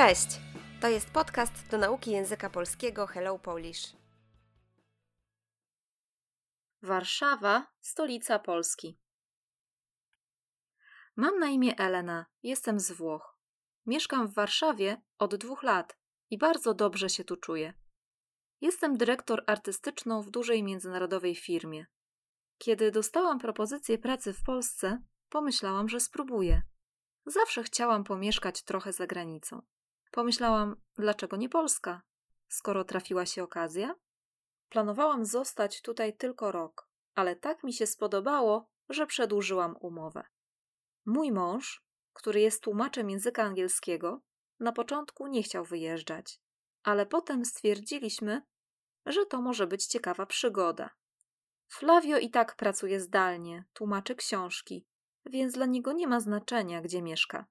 Cześć! To jest podcast do nauki języka polskiego Hello Polish. Warszawa, stolica Polski. Mam na imię Elena, jestem z Włoch. Mieszkam w Warszawie od dwóch lat i bardzo dobrze się tu czuję. Jestem dyrektor artystyczną w dużej międzynarodowej firmie. Kiedy dostałam propozycję pracy w Polsce, pomyślałam, że spróbuję. Zawsze chciałam pomieszkać trochę za granicą. Pomyślałam, dlaczego nie Polska, skoro trafiła się okazja? Planowałam zostać tutaj tylko rok, ale tak mi się spodobało, że przedłużyłam umowę. Mój mąż, który jest tłumaczem języka angielskiego, na początku nie chciał wyjeżdżać, ale potem stwierdziliśmy, że to może być ciekawa przygoda. Flavio i tak pracuje zdalnie, tłumaczy książki, więc dla niego nie ma znaczenia, gdzie mieszka.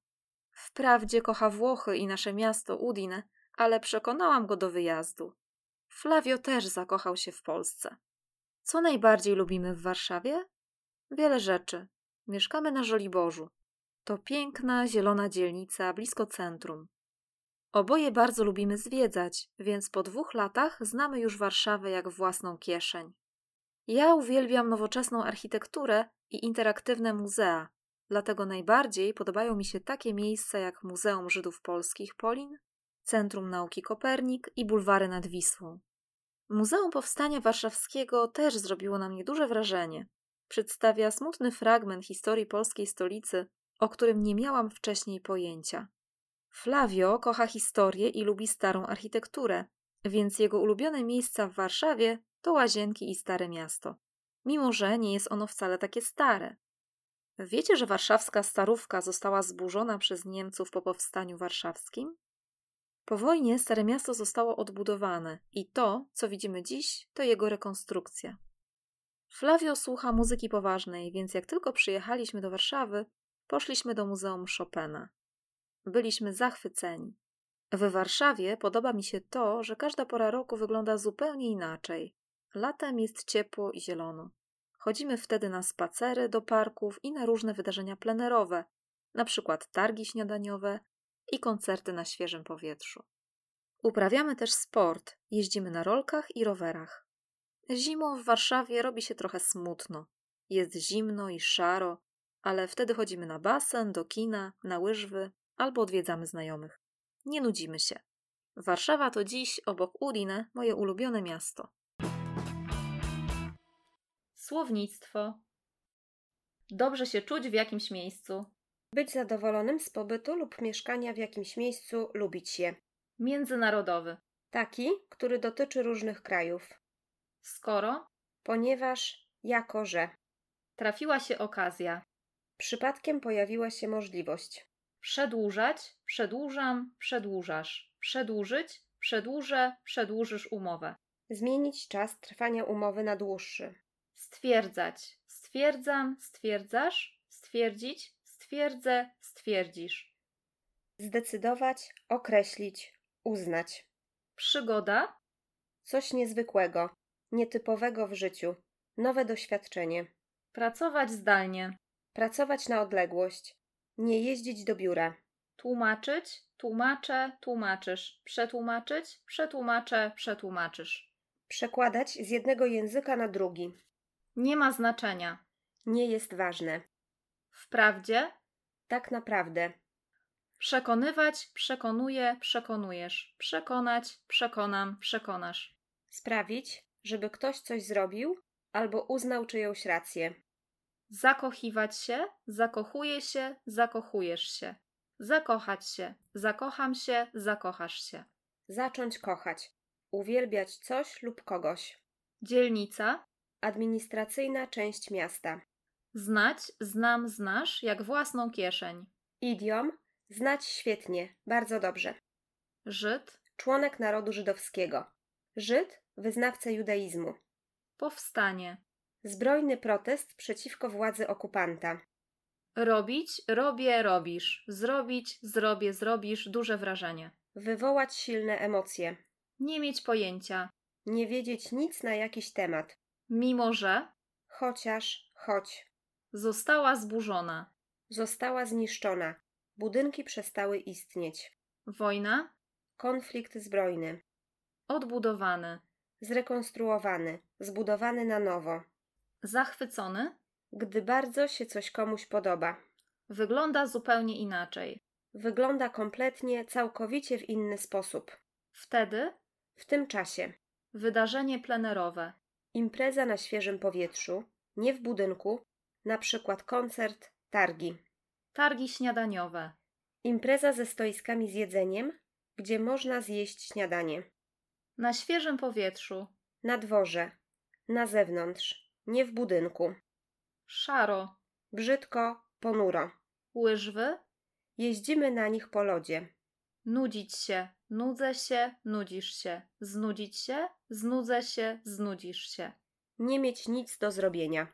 Wprawdzie kocha Włochy i nasze miasto Udine, ale przekonałam go do wyjazdu. Flavio też zakochał się w Polsce. Co najbardziej lubimy w Warszawie? Wiele rzeczy. Mieszkamy na Żoliborzu. To piękna, zielona dzielnica blisko centrum. Oboje bardzo lubimy zwiedzać, więc po dwóch latach znamy już Warszawę jak własną kieszeń. Ja uwielbiam nowoczesną architekturę i interaktywne muzea, dlatego najbardziej podobają mi się takie miejsca jak Muzeum Żydów Polskich Polin, Centrum Nauki Kopernik i bulwary nad Wisłą. Muzeum Powstania Warszawskiego też zrobiło na mnie duże wrażenie. Przedstawia smutny fragment historii polskiej stolicy, o którym nie miałam wcześniej pojęcia. Flavio kocha historię i lubi starą architekturę, więc jego ulubione miejsca w Warszawie to łazienki i stare miasto. Mimo, że nie jest ono wcale takie stare. Wiecie, że warszawska starówka została zburzona przez Niemców po powstaniu warszawskim? Po wojnie Stare Miasto zostało odbudowane i to, co widzimy dziś, to jego rekonstrukcja. Flavio słucha muzyki poważnej, więc jak tylko przyjechaliśmy do Warszawy, poszliśmy do Muzeum Chopina. Byliśmy zachwyceni. W Warszawie podoba mi się to, że każda pora roku wygląda zupełnie inaczej. Latem jest ciepło i zielono. Chodzimy wtedy na spacery do parków i na różne wydarzenia plenerowe, na przykład targi śniadaniowe i koncerty na świeżym powietrzu. Uprawiamy też sport, jeździmy na rolkach i rowerach. Zimą w Warszawie robi się trochę smutno. Jest zimno i szaro, ale wtedy chodzimy na basen, do kina, na łyżwy albo odwiedzamy znajomych. Nie nudzimy się. Warszawa to dziś, obok Udine, moje ulubione miasto. Słownictwo. Dobrze się czuć w jakimś miejscu. Być zadowolonym z pobytu lub mieszkania w jakimś miejscu, lubić je. Międzynarodowy. Taki, który dotyczy różnych krajów. Skoro Ponieważ, jako że. trafiła się okazja. Przypadkiem pojawiła się możliwość. Przedłużać, przedłużam, przedłużasz. Przedłużyć, przedłużę, przedłużysz umowę. Zmienić czas trwania umowy na dłuższy. Stwierdzać. Stwierdzam, stwierdzasz. Stwierdzić, stwierdzę, stwierdzisz. Zdecydować, określić, uznać. Przygoda, Coś niezwykłego, nietypowego w życiu. Nowe doświadczenie. pracować zdalnie. Pracować na odległość. Nie jeździć do biura. Tłumaczyć, tłumaczę, tłumaczysz. Przetłumaczyć, przetłumaczę, przetłumaczysz. Przekładać z jednego języka na drugi. Nie ma znaczenia. Nie jest ważne. Wprawdzie, Tak naprawdę. przekonywać, przekonuję, przekonujesz. Przekonać, przekonam, przekonasz. Sprawić, żeby ktoś coś zrobił albo uznał czyjąś rację. Zakochiwać się, zakochuje się, zakochujesz się. Zakochać się, zakocham się, zakochasz się. Zacząć kochać. Uwielbiać coś lub kogoś. Dzielnica, Administracyjna część miasta. znać, znam, znasz, jak własną kieszeń. Idiom. Znać świetnie, bardzo dobrze. Żyd, Członek narodu żydowskiego. Żyd, wyznawca judaizmu. powstanie. Zbrojny protest przeciwko władzy okupanta. Robić, robię, robisz. Zrobić, zrobię, zrobisz. Duże wrażenie. Wywołać silne emocje. Nie mieć pojęcia. Nie wiedzieć nic na jakiś temat. Mimo że Chociaż, choć. została zburzona. Została zniszczona. Budynki przestały istnieć. Wojna. konflikt zbrojny, Odbudowany. zrekonstruowany, zbudowany na nowo, Zachwycony. gdy bardzo się coś komuś podoba. Wygląda zupełnie inaczej. Wygląda kompletnie, całkowicie w inny sposób. Wtedy. W tym czasie Wydarzenie plenerowe. Impreza na świeżym powietrzu, nie w budynku, na przykład koncert, targi. Targi śniadaniowe. Impreza ze stoiskami z jedzeniem, gdzie można zjeść śniadanie. Na świeżym powietrzu. Na dworze, na zewnątrz, nie w budynku. Szaro. Brzydko, ponuro. Łyżwy. Jeździmy na nich po lodzie. Nudzić się. Nudzę się. Nudzisz się. Znudzić się. Znudzę się. Znudzisz się. Nie mieć nic do zrobienia.